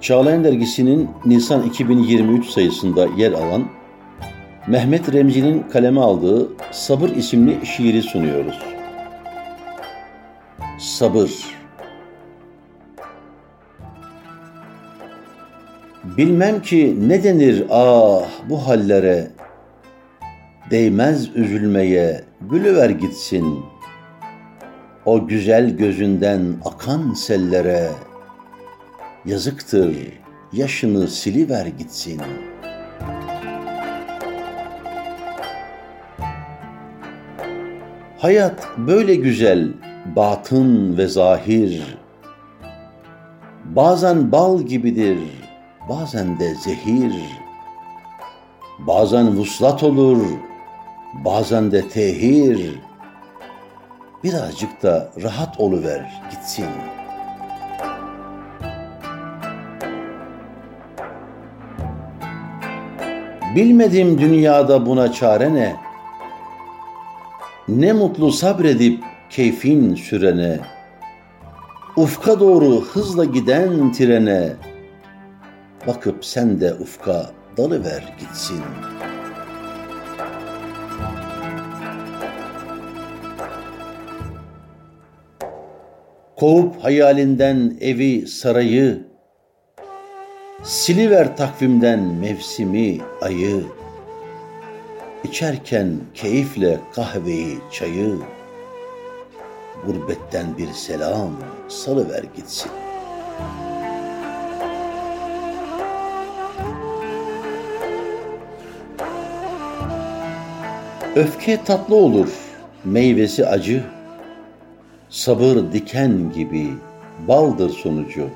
Çağlayan Dergisi'nin Nisan 2023 sayısında yer alan Mehmet Remzi'nin kaleme aldığı Sabır isimli şiiri sunuyoruz. Sabır Bilmem ki ne denir ah bu hallere Değmez üzülmeye gülüver gitsin O güzel gözünden akan sellere Yazıktır yaşını siliver gitsin. Hayat böyle güzel, batın ve zahir. Bazen bal gibidir, bazen de zehir. Bazen vuslat olur, bazen de tehir. Birazcık da rahat oluver gitsin.'' Bilmedim dünyada buna çare ne? Ne mutlu sabredip keyfin sürene. Ufka doğru hızla giden trene. Bakıp sen de ufka dalıver gitsin. Kovup hayalinden evi, sarayı, Siliver takvimden mevsimi, ayı. İçerken keyifle kahveyi, çayı. Gurbetten bir selam salıver gitsin. Öfke tatlı olur, meyvesi acı. Sabır diken gibi baldır sonucu.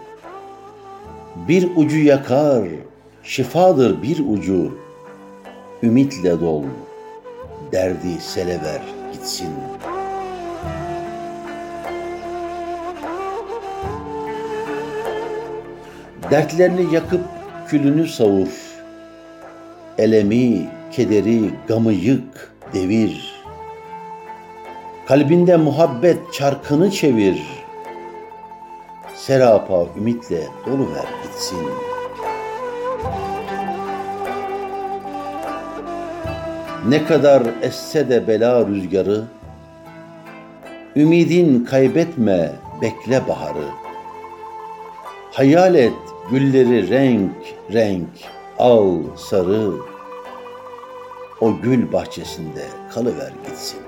Bir ucu yakar, şifadır bir ucu. Ümitle dol, derdi selever gitsin. Dertlerini yakıp külünü savur. Elemi, kederi, gamı yık, devir. Kalbinde muhabbet çarkını çevir.'' Serapa ümitle doluver gitsin. Ne kadar esse de bela rüzgarı, Ümidin kaybetme, bekle baharı. Hayal et gülleri renk renk, al sarı, O gül bahçesinde kalıver gitsin.